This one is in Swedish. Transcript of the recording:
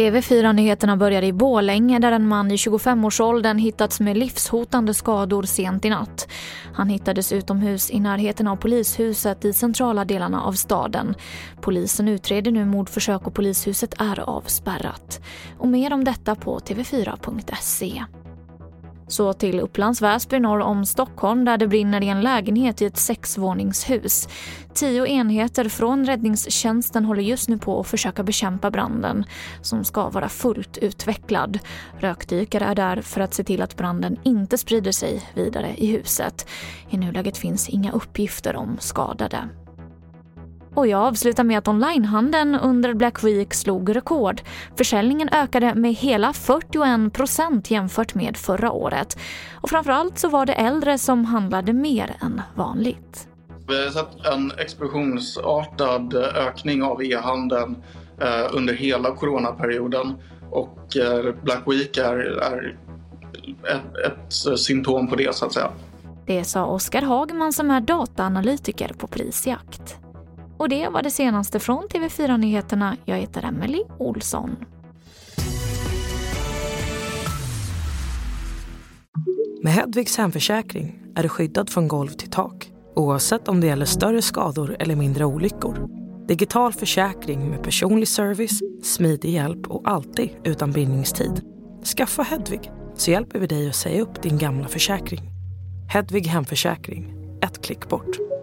TV4-nyheterna börjar i Bålänge där en man i 25-årsåldern hittats med livshotande skador sent i natt. Han hittades utomhus i närheten av polishuset i centrala delarna av staden. Polisen utreder nu mordförsök och polishuset är avspärrat. Och mer om detta på tv4.se. Så till Upplands Väsby norr om Stockholm där det brinner i en lägenhet i ett sexvåningshus. Tio enheter från räddningstjänsten håller just nu på att försöka bekämpa branden som ska vara fullt utvecklad. Rökdykare är där för att se till att branden inte sprider sig vidare i huset. I nuläget finns inga uppgifter om skadade. Och jag avslutar med att onlinehandeln under Black Week slog rekord. Försäljningen ökade med hela 41 procent jämfört med förra året. Och framförallt så var det äldre som handlade mer än vanligt. Vi har sett en explosionsartad ökning av e-handeln eh, under hela coronaperioden och eh, Black Week är, är ett, ett symptom på det så att säga. Det sa Oskar Hagman som är dataanalytiker på Prisjakt. Och det var det senaste från TV4 Nyheterna. Jag heter Emily Olsson. Med Hedvigs hemförsäkring är du skyddad från golv till tak oavsett om det gäller större skador eller mindre olyckor. Digital försäkring med personlig service, smidig hjälp och alltid utan bindningstid. Skaffa Hedvig så hjälper vi dig att säga upp din gamla försäkring. Hedvig Hemförsäkring, ett klick bort.